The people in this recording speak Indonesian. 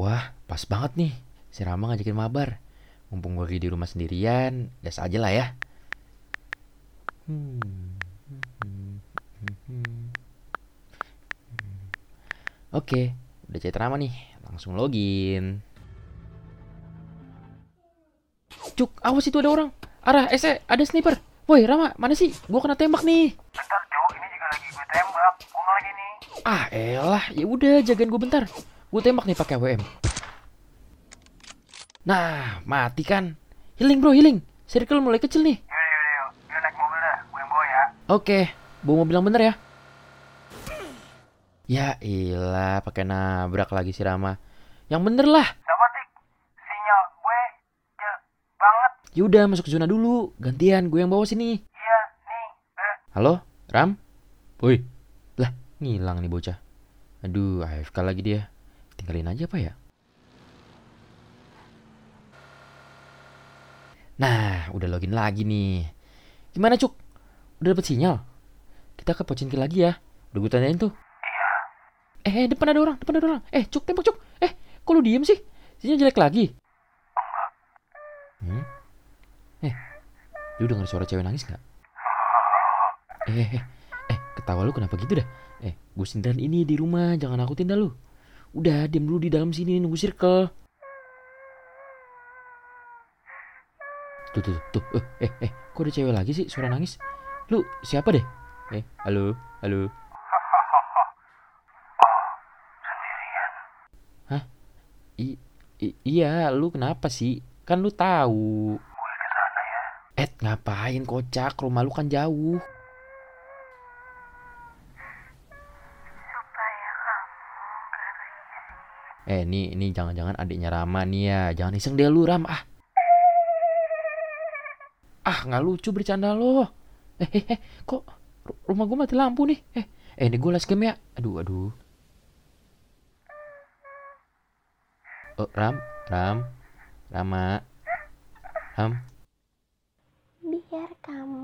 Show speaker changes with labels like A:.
A: Wah, pas banget nih. Si Rama ngajakin mabar. Mumpung gue lagi di rumah sendirian, gas aja lah ya. Hmm. Oke, udah chat Rama nih. Langsung login. Cuk, awas itu ada orang. Arah, ese, ada sniper. Woi, Rama, mana sih? Gua kena tembak nih.
B: Bentar Cuk, ini juga lagi gue tembak. Gue lagi nih.
A: Ah, elah, ya udah jagain gue bentar. Gue tembak nih pakai WM. Nah, mati kan. Healing bro, healing. Circle mulai kecil nih.
B: Yaudah, yaudah, naik mobil dah. Gue yang bawa ya.
A: Oke, bawa mobil yang bener ya. Ya ilah, pakai nabrak lagi si Rama. Yang bener lah.
B: Sinyal gue je banget.
A: Yaudah, masuk zona dulu. Gantian, gue yang bawa sini.
B: Iya, nih. Eh,
A: Halo, Ram? Woi, lah ngilang nih bocah. Aduh, AFK lagi dia. Tinggalin aja apa ya? Nah, udah login lagi nih. Gimana Cuk? Udah dapet sinyal? Kita ke Pochinki lagi ya. Udah gue tanyain tuh.
B: iya.
A: Eh, eh, depan ada orang, depan ada orang. Eh, Cuk, tembak Cuk. Eh, kok lu diem sih? Sinyal jelek lagi. Hmm? Eh, lu denger suara cewek nangis nggak? Eh, eh, eh, eh, ketawa lu kenapa gitu dah? Eh, gue sendirian ini di rumah, jangan nakutin dah lu. Udah, diam dulu di dalam sini nunggu circle. Tuh, tuh, tuh, tuh. Eh, eh, eh, kok ada cewek lagi sih suara nangis? Lu siapa deh? Eh, halo, halo. Hah? I, i- iya, lu kenapa sih? Kan lu tahu.
B: Gue ke sana ya.
A: Eh, ngapain kocak? Rumah lu kan jauh. eh ini ini jangan-jangan adiknya Rama nih ya. Jangan iseng deh lu Ram. Ah. Ah nggak lucu bercanda lo. Eh, eh, eh kok rumah gue mati lampu nih? Eh eh ini gue last game ya. Aduh aduh. Oh, Ram Ram Rama Ram. Biar kamu